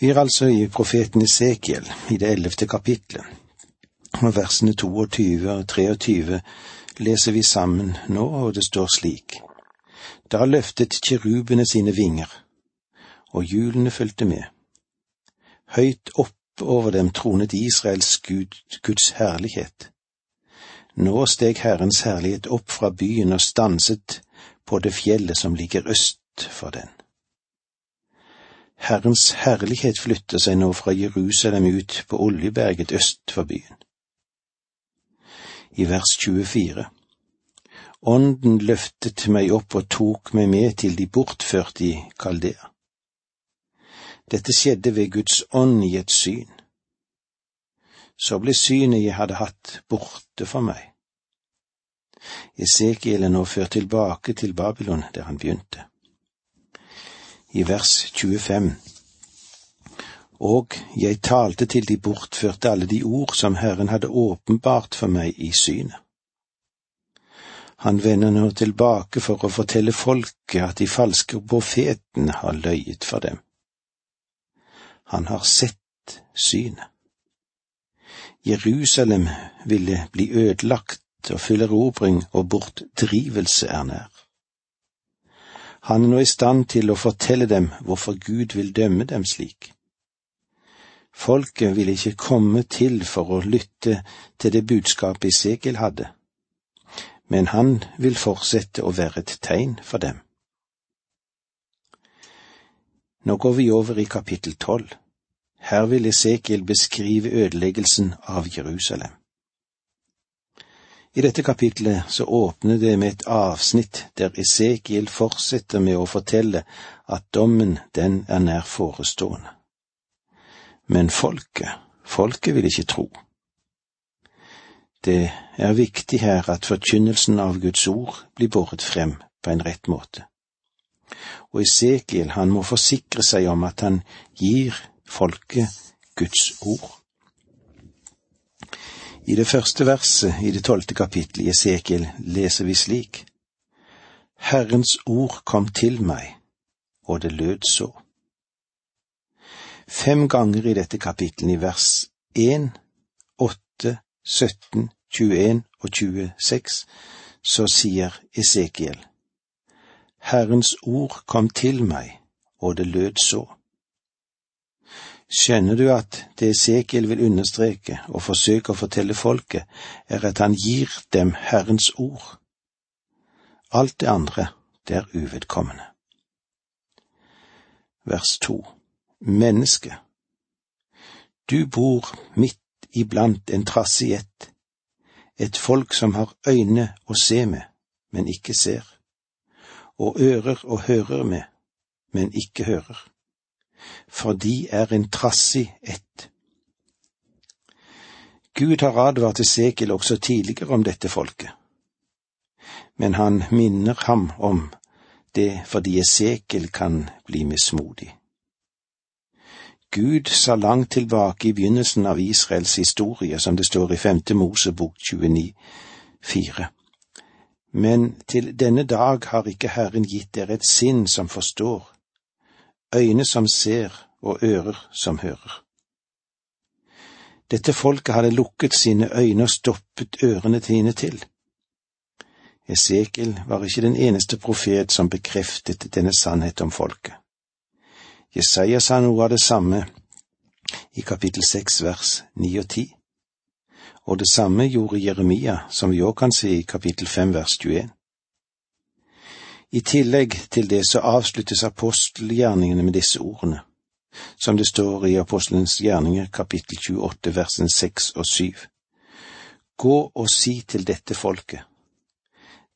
Vi er altså i profeten Esekiel, i det ellevte kapitlet, og versene 22 og 23 leser vi sammen nå, og det står slik. Da løftet kirubene sine vinger, og hjulene fulgte med. Høyt opp over dem tronet Israels Gud, Guds herlighet. Nå steg Herrens herlighet opp fra byen og stanset på det fjellet som ligger øst for den. Herrens herlighet flytter seg nå fra Jerusalem ut på Oljeberget øst for byen. I vers 24 Ånden løftet meg opp og tok meg med til de bortførte i Kaldea. Dette skjedde ved Guds ånd i et syn. Så ble synet jeg hadde hatt, borte for meg. Esekiel er nå ført tilbake til Babylon, der han begynte i vers 25. Og jeg talte til de bortførte alle de ord som Herren hadde åpenbart for meg i synet. Han vender nå tilbake for å fortelle folket at de falske profetene har løyet for dem. Han har sett synet. Jerusalem ville bli ødelagt, og full erobring og bortdrivelse er nær. Han er nå i stand til å fortelle dem hvorfor Gud vil dømme dem slik. Folket vil ikke komme til for å lytte til det budskapet Isekel hadde, men han vil fortsette å være et tegn for dem. Nå går vi over i kapittel tolv. Her vil Esekiel beskrive ødeleggelsen av Jerusalem. I dette kapitlet så åpner det med et avsnitt der Esekiel fortsetter med å fortelle at dommen, den er nær forestående. Men folket, folket vil ikke tro. Det er viktig her at forkynnelsen av Guds ord blir båret frem på en rett måte. Og Esekiel, han må forsikre seg om at han gir folket Guds ord. I det første verset i det tolvte kapittelet i Esekiel leser vi slik. Herrens ord kom til meg, og det lød så. Fem ganger i dette kapittelet i vers 1, 8, 17, 21 og 26 så sier Esekiel, Herrens ord kom til meg, og det lød så. Skjønner du at det Esekiel vil understreke og forsøke å fortelle folket, er at han gir dem Herrens ord. Alt det andre, det er uvedkommende. Vers to Menneske, du bor midt iblant en trassig ett, et folk som har øyne å se med, men ikke ser, og ører å høre med, men ikke hører for de er en trassig ett. Gud har advart Esekiel også tidligere om dette folket, men han minner ham om det fordi Esekiel kan bli mismodig. Gud sa langt tilbake i begynnelsen av Israels historie, som det står i femte Mosebok 29, 4. Men til denne dag har ikke Herren gitt dere et sinn som forstår, øyne som ser og ører som hører. Dette folket hadde lukket sine øyne og stoppet ørene sine til. Esekiel var ikke den eneste profet som bekreftet denne sannhet om folket. Jesaja sa noe av det samme i kapittel seks vers ni og ti, og det samme gjorde Jeremia, som vi òg kan se i kapittel fem vers 21. I tillegg til det så avsluttes apostelgjerningene med disse ordene, som det står i Apostelens gjerninger kapittel 28 versen 6 og 7. Gå og si til dette folket,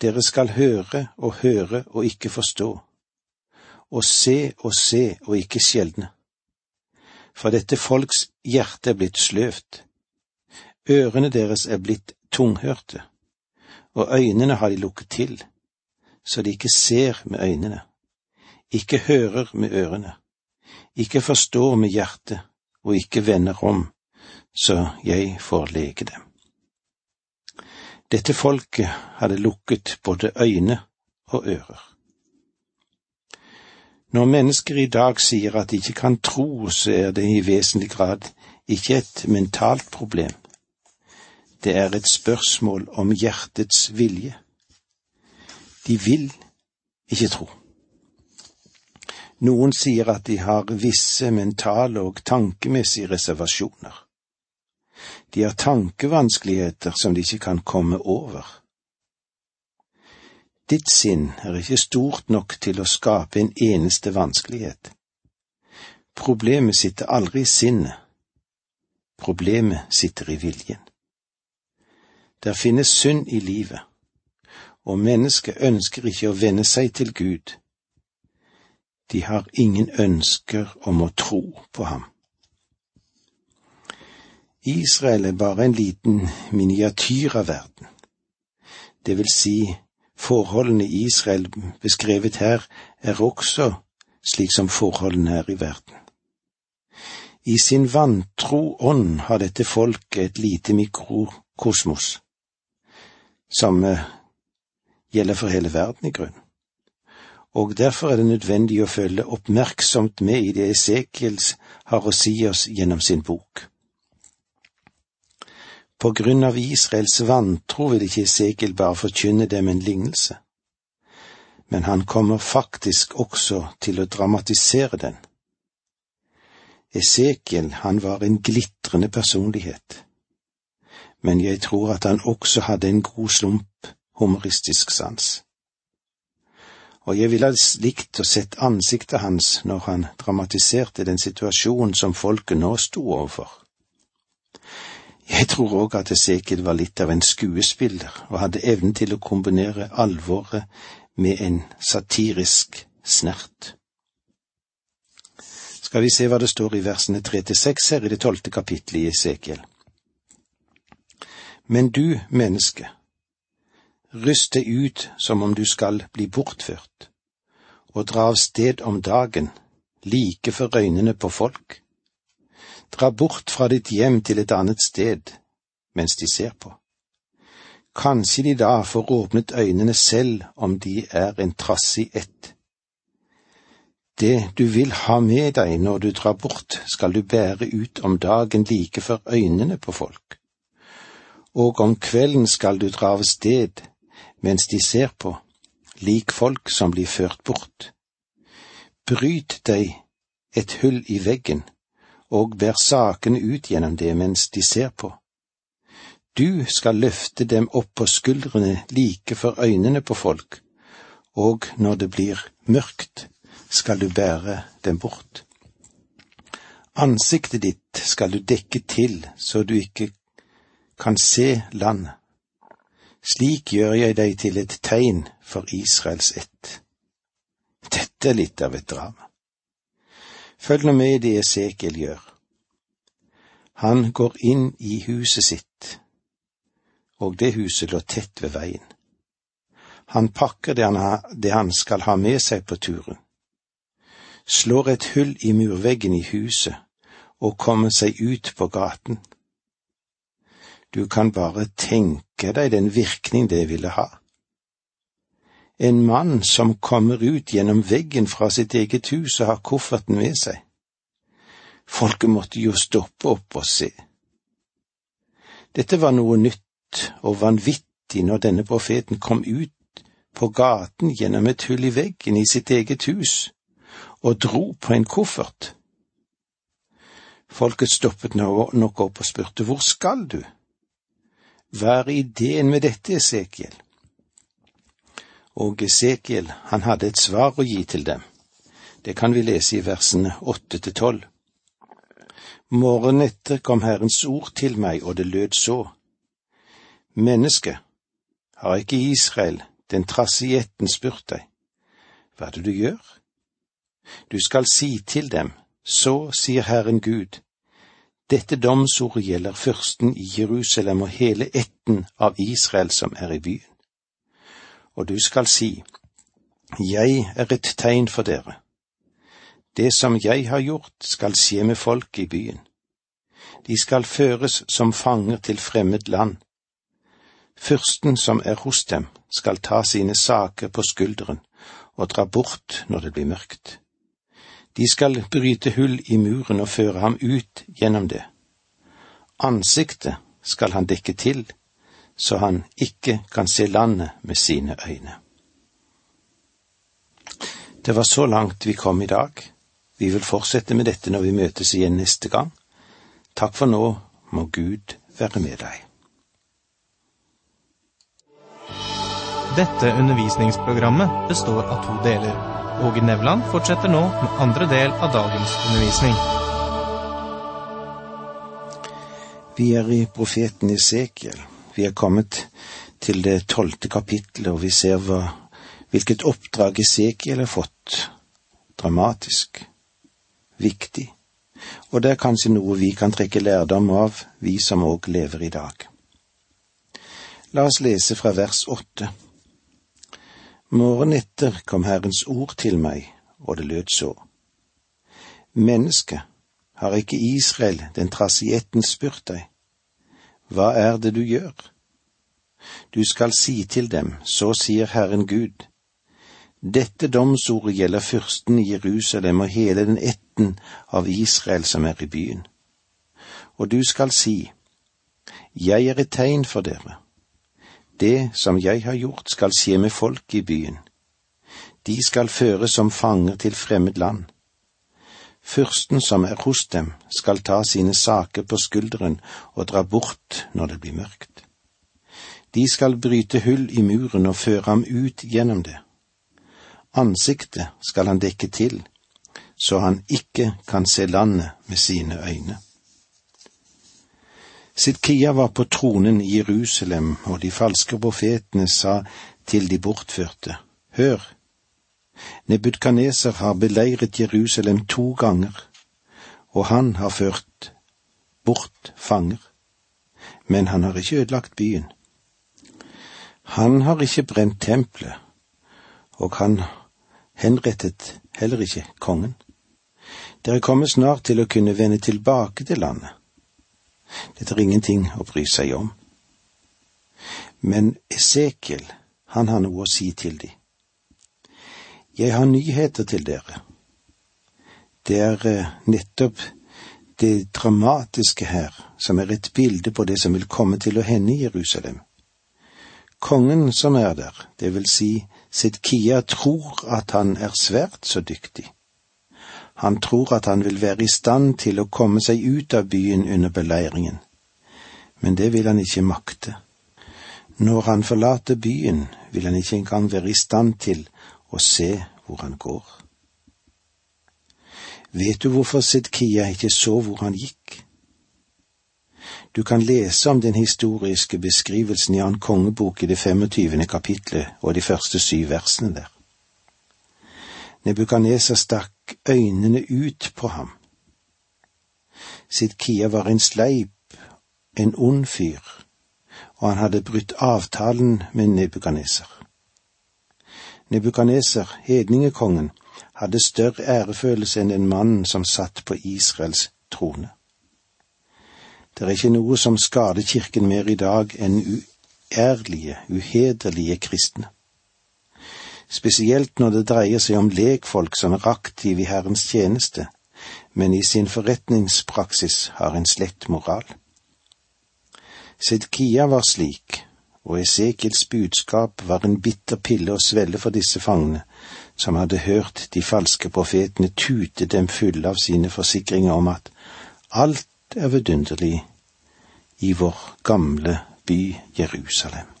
dere skal høre og høre og ikke forstå, og se og se og ikke skjelne. For dette folks hjerte er blitt sløvt, ørene deres er blitt tunghørte, og øynene har de lukket til så de ikke ser med øynene, ikke hører med ørene, ikke forstår med hjertet og ikke vender om, så jeg får lege dem. Dette folket hadde lukket både øyne og ører. Når mennesker i dag sier at de ikke kan tro, så er det i vesentlig grad ikke et mentalt problem. Det er et spørsmål om hjertets vilje. De vil ikke tro. Noen sier at de har visse mentale og tankemessige reservasjoner. De har tankevanskeligheter som de ikke kan komme over. Ditt sinn er ikke stort nok til å skape en eneste vanskelighet. Problemet sitter aldri i sinnet. Problemet sitter i viljen. Der finnes synd i livet, og mennesket ønsker ikke å venne seg til Gud. De har ingen ønsker om å tro på ham. Israel er bare en liten miniatyr av verden. Det vil si Forholdene i Israel beskrevet her er også slik som forholdene er i verden. I sin vantro ånd har dette folket et lite mikrokosmos, Samme gjelder for hele verden i grunn. Og derfor er det nødvendig å følge oppmerksomt med i det Esekiels har å si oss gjennom sin bok. På grunn av Israels vantro vil ikke Esekiel bare forkynne dem en lignelse, men han kommer faktisk også til å dramatisere den. Esekiel, han var en glitrende personlighet, men jeg tror at han også hadde en god slump humoristisk sans. Og jeg ville likt å sett ansiktet hans når han dramatiserte den situasjonen som folket nå sto overfor. Jeg tror òg at Esekiel var litt av en skuespiller og hadde evnen til å kombinere alvoret med en satirisk snert. Skal vi se hva det står i versene tre til seks her i det tolvte kapittelet i Esekiel. Men du, menneske, ryst deg ut som om du skal bli bortført, og dra av sted om dagen, like for øynene på folk Dra bort fra ditt hjem til et annet sted mens de ser på. Kanskje de da får åpnet øynene selv om de er en trassig ett. Det du vil ha med deg når du drar bort, skal du bære ut om dagen like for øynene på folk. Og om kvelden skal du dra av sted mens de ser på, lik folk som blir ført bort. Bryt deg et hull i veggen og bær sakene ut gjennom det mens de ser på. Du skal løfte dem opp på skuldrene like for øynene på folk, og når det blir mørkt, skal du bære dem bort. Ansiktet ditt skal du dekke til så du ikke kan se landet. Slik gjør jeg deg til et tegn for Israels ett. Dette er litt av et drama. Følg nå med i det Esekiel gjør. Han går inn i huset sitt, og det huset lå tett ved veien. Han pakker det han, ha, det han skal ha med seg på turen, slår et hull i murveggen i huset og kommer seg ut på gaten. Du kan bare tenke deg den virkning det ville ha. En mann som kommer ut gjennom veggen fra sitt eget hus og har kofferten med seg. Folket måtte jo stoppe opp og se. Dette var noe nytt og vanvittig når denne profeten kom ut på gaten gjennom et hull i veggen i sitt eget hus og dro på en koffert. Folket stoppet nok opp og spurte hvor skal du? Hva er ideen med dette, Esekiel? og Esekiel, han hadde et svar å gi til dem. Det kan vi lese i versene åtte til tolv. Morgenen etter kom Herrens ord til meg, og det lød så. Menneske, har ikke Israel, den trassige ætten, spurt deg, hva er det du gjør? Du skal si til dem, så sier Herren Gud, dette domsordet gjelder fyrsten i Jerusalem og hele ætten av Israel som er i byen og du skal si, Jeg er et tegn for dere. Det som jeg har gjort, skal skje med folk i byen. De skal føres som fanger til fremmed land. Fyrsten som er hos dem, skal ta sine saker på skulderen og dra bort når det blir mørkt. De skal bryte hull i muren og føre ham ut gjennom det. Ansiktet skal han dekke til, så han ikke kan se landet med sine øyne. Det var så langt vi kom i dag. Vi vil fortsette med dette når vi møtes igjen neste gang. Takk for nå, må Gud være med deg. Dette undervisningsprogrammet består av to deler. Åge Nevland fortsetter nå med andre del av dagens undervisning. Vi er i profeten Esekiel. Vi er kommet til det tolvte kapittelet, og vi ser hva, hvilket oppdrag Esekiel har fått. Dramatisk. Viktig. Og det er kanskje noe vi kan trekke lærdom av, vi som òg lever i dag. La oss lese fra vers åtte. Morgen etter kom Herrens ord til meg, og det lød så. Menneske, har ikke Israel, den trasietten, spurt deg, hva er det du gjør? Du skal si til dem, så sier Herren Gud, dette domsordet gjelder fyrsten i Jerusalem og hele den ætten av Israel som er i byen. Og du skal si, Jeg er et tegn for dere det som jeg har gjort, skal skje med folk i byen. De skal føres som fanger til fremmed land. Fyrsten som er hos dem, skal ta sine saker på skulderen og dra bort når det blir mørkt. De skal bryte hull i muren og føre ham ut gjennom det. Ansiktet skal han dekke til, så han ikke kan se landet med sine øyne. Sidkia var på tronen i Jerusalem, og de falske profetene sa til de bortførte, Hør, Nebukadneser har beleiret Jerusalem to ganger, og han har ført bort fanger, men han har ikke ødelagt byen. Han har ikke brent tempelet, og han henrettet heller ikke kongen. Dere kommer snart til å kunne vende tilbake til landet. Dette er ingenting å bry seg om. Men Esekiel, han har noe å si til de. Jeg har nyheter til dere. Det er eh, nettopp det dramatiske her som er et bilde på det som vil komme til å hende i Jerusalem. Kongen som er der, det vil si Sidkia, tror at han er svært så dyktig. Han tror at han vil være i stand til å komme seg ut av byen under beleiringen, men det vil han ikke makte. Når han forlater byen, vil han ikke engang være i stand til å se hvor han går. Vet du hvorfor Sidkia ikke så hvor han gikk? Du kan lese om den historiske beskrivelsen i Annen kongebok i det 25. kapitlet og de første syv versene der. Nebukaneser stakk øynene ut på ham. Sidkia var en sleip, en ond fyr, og han hadde brutt avtalen med Nebukaneser. Nebukaneser, hedningekongen, hadde større ærefølelse enn den mannen som satt på Israels trone. Det er ikke noe som skader kirken mer i dag enn uærlige, uhederlige kristne spesielt når det dreier seg om lekfolk som er aktive i Herrens tjeneste, men i sin forretningspraksis har en slett moral. Sedkia var slik, og Esekiels budskap var en bitter pille å svelle for disse fangene, som hadde hørt de falske profetene tute dem fulle av sine forsikringer om at alt er vidunderlig i vår gamle by Jerusalem.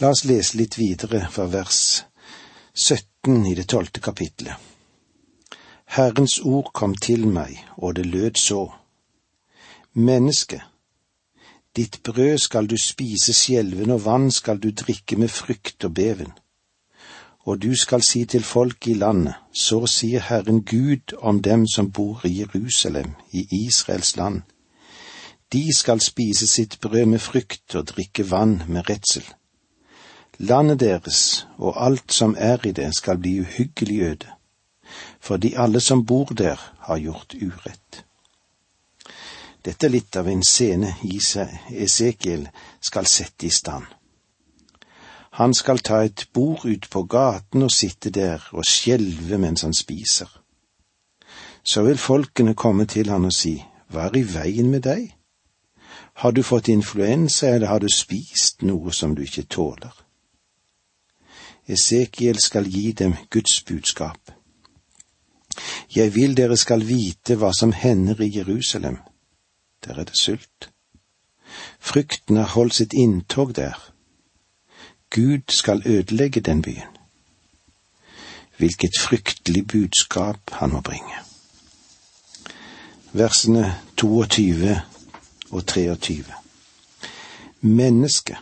La oss lese litt videre fra vers 17 i det tolvte kapitlet. Herrens ord kom til meg, og det lød så. Menneske, ditt brød skal du spise skjelven, og vann skal du drikke med frykt og beven. Og du skal si til folk i landet, så sier Herren Gud om dem som bor i Jerusalem, i Israels land. De skal spise sitt brød med frykt og drikke vann med redsel. Landet deres og alt som er i det skal bli uhyggelig øde, fordi alle som bor der har gjort urett. Dette er litt av en scene Esekiel skal sette i stand. Han skal ta et bord ut på gaten og sitte der og skjelve mens han spiser. Så vil folkene komme til han og si, Hva er i veien med deg? Har du fått influensa, eller har du spist noe som du ikke tåler? Esekiel skal gi dem Guds budskap. Jeg vil dere skal vite hva som hender i Jerusalem. Der er det sult. Frykten har holdt sitt inntog der. Gud skal ødelegge den byen. Hvilket fryktelig budskap han må bringe. Versene 22 og 23. Menneske,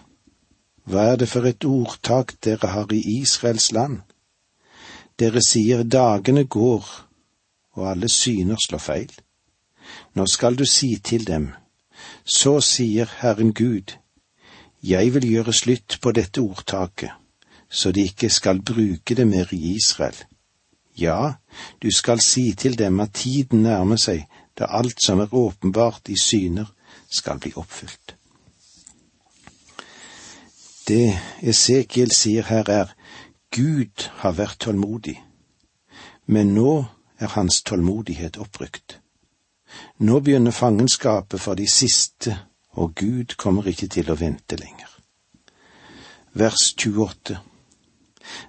hva er det for et ordtak dere har i Israels land? Dere sier dagene går, og alle syner slår feil. Nå skal du si til dem, så sier Herren Gud, jeg vil gjøre slutt på dette ordtaket, så de ikke skal bruke det mer i Israel. Ja, du skal si til dem at tiden nærmer seg da alt som er åpenbart i syner, skal bli oppfylt. Det Esekiel sier her er, Gud har vært tålmodig, men nå er hans tålmodighet opprykt. Nå begynner fangenskapet for de siste, og Gud kommer ikke til å vente lenger. Vers 28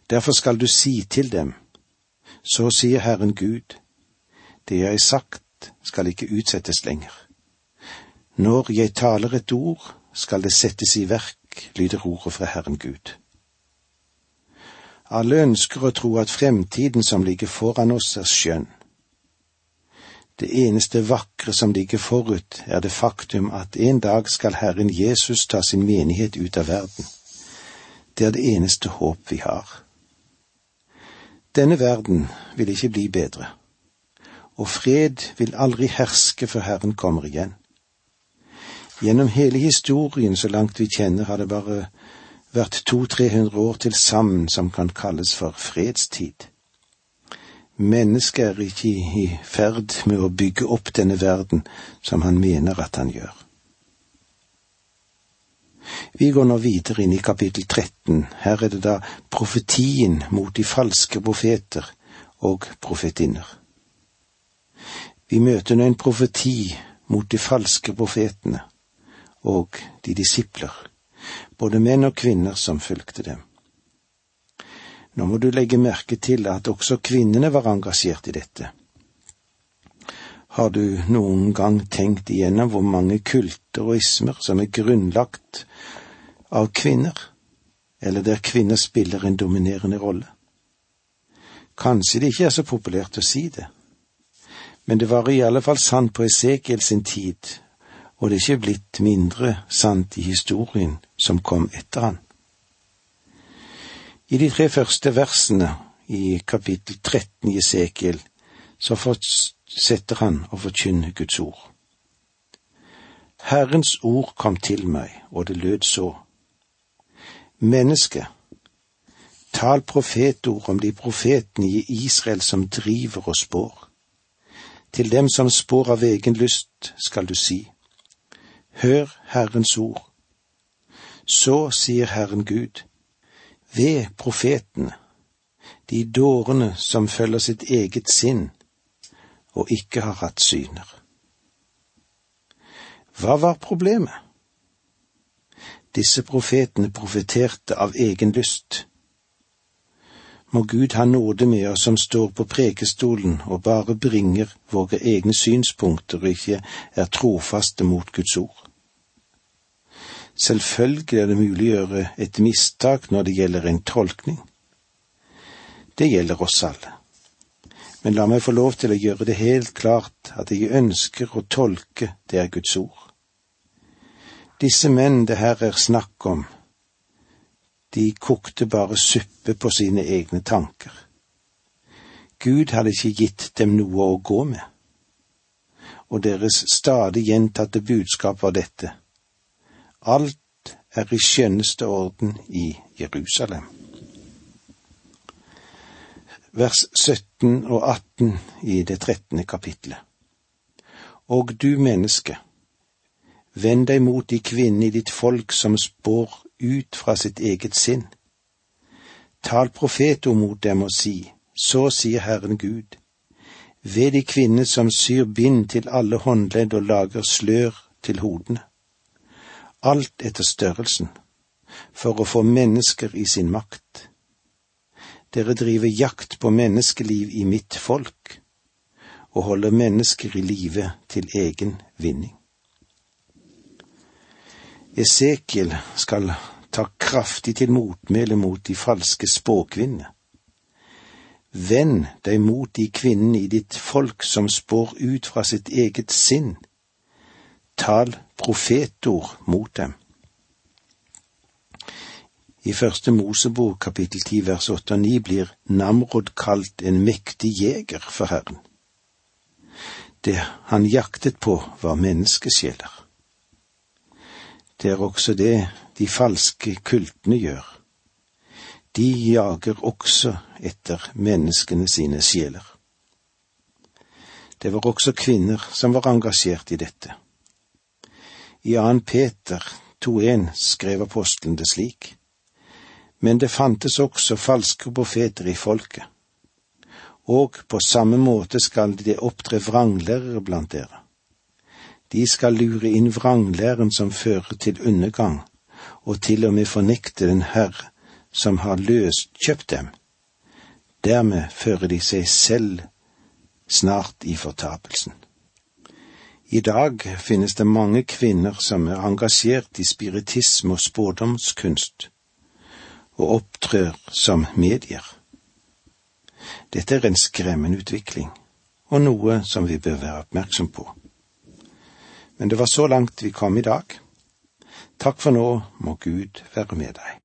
Derfor skal du si til dem, så sier Herren Gud, det jeg har sagt skal ikke utsettes lenger. Når jeg taler et ord, skal det settes i verk, lyder ordet fra Herren Gud. Alle ønsker å tro at fremtiden som ligger foran oss, er skjønn. Det eneste vakre som ligger forut, er det faktum at en dag skal Herren Jesus ta sin menighet ut av verden. Det er det eneste håp vi har. Denne verden vil ikke bli bedre, og fred vil aldri herske før Herren kommer igjen. Gjennom hele historien, så langt vi kjenner, har det bare vært to–tre hundre år til sammen som kan kalles for fredstid. Mennesket er ikke i ferd med å bygge opp denne verden som han mener at han gjør. Vi går nå videre inn i kapittel 13. Her er det da profetien mot de falske profeter og profetinner. Vi møter nå en profeti mot de falske profetene og de disipler, både menn og kvinner som fulgte dem. Nå må du legge merke til at også kvinnene var engasjert i dette. Har du noen gang tenkt igjennom hvor mange kulter og ismer som er grunnlagt av kvinner, eller der kvinner spiller en dominerende rolle? Kanskje det ikke er så populært å si det, men det var i alle fall sant på Esekiel sin tid, og det er ikke blitt mindre sant i historien som kom etter han. I de tre første versene i kapittel 13 i Esekiel så fortsetter han å forkynne Guds ord. Herrens ord kom til meg, og det lød så. Menneske, tal profetord om de profetene i Israel som driver og spår. Til dem som spår av egen lyst, skal du si, hør Herrens ord. Så sier Herren Gud, ved profetene, de dårene som følger sitt eget sinn og ikke har hatt syner. Hva var problemet? Disse profetene profeterte av egen lyst. Må Gud ha nåde med oss som står på prekestolen og bare bringer våre egne synspunkter og ikke er trofaste mot Guds ord. Selvfølgelig er det mulig å gjøre et mistak når det gjelder en tolkning. Det gjelder oss alle. Men la meg få lov til å gjøre det helt klart at jeg ønsker å tolke det er Guds ord. Disse menn det her er snakk om, de kokte bare suppe på sine egne tanker. Gud hadde ikke gitt dem noe å gå med, og deres stadig gjentatte budskap var dette. Alt er i skjønneste orden i Jerusalem. Vers 17 og 18 i det trettende kapitlet. Og du menneske, vend deg mot de kvinnene i ditt folk som spår ut fra sitt eget sinn. Tal profeto mot dem og si, så sier Herren Gud, ved de kvinner som syr bind til alle håndledd og lager slør til hodene. Alt etter størrelsen, for å få mennesker i sin makt. Dere driver jakt på menneskeliv i mitt folk, og holder mennesker i live til egen vinning. Esekiel skal ta kraftig til motmæle mot de falske spåkvinnene. Vend deg mot de kvinnene i ditt folk som spår ut fra sitt eget sinn. Tal profetord mot dem. I første Mosebok kapittel ti vers åtte og ni blir Namrod kalt en mektig jeger for Herren. Det han jaktet på, var menneskesjeler. Det er også det de falske kultene gjør. De jager også etter menneskene sine sjeler. Det var også kvinner som var engasjert i dette. I 2. Peter 2.1 skrev apostelen det slik. Men det fantes også falske profeter i folket, og på samme måte skal de opptre vranglærere blant dere. De skal lure inn vranglæren som fører til undergang, og til og med fornekte den Herre som har løskjøpt dem. Dermed fører de seg selv snart i fortapelsen. I dag finnes det mange kvinner som er engasjert i spiritisme og spådomskunst, og opptrør som medier. Dette er en skremmende utvikling, og noe som vi bør være oppmerksom på. Men det var så langt vi kom i dag. Takk for nå, må Gud være med deg.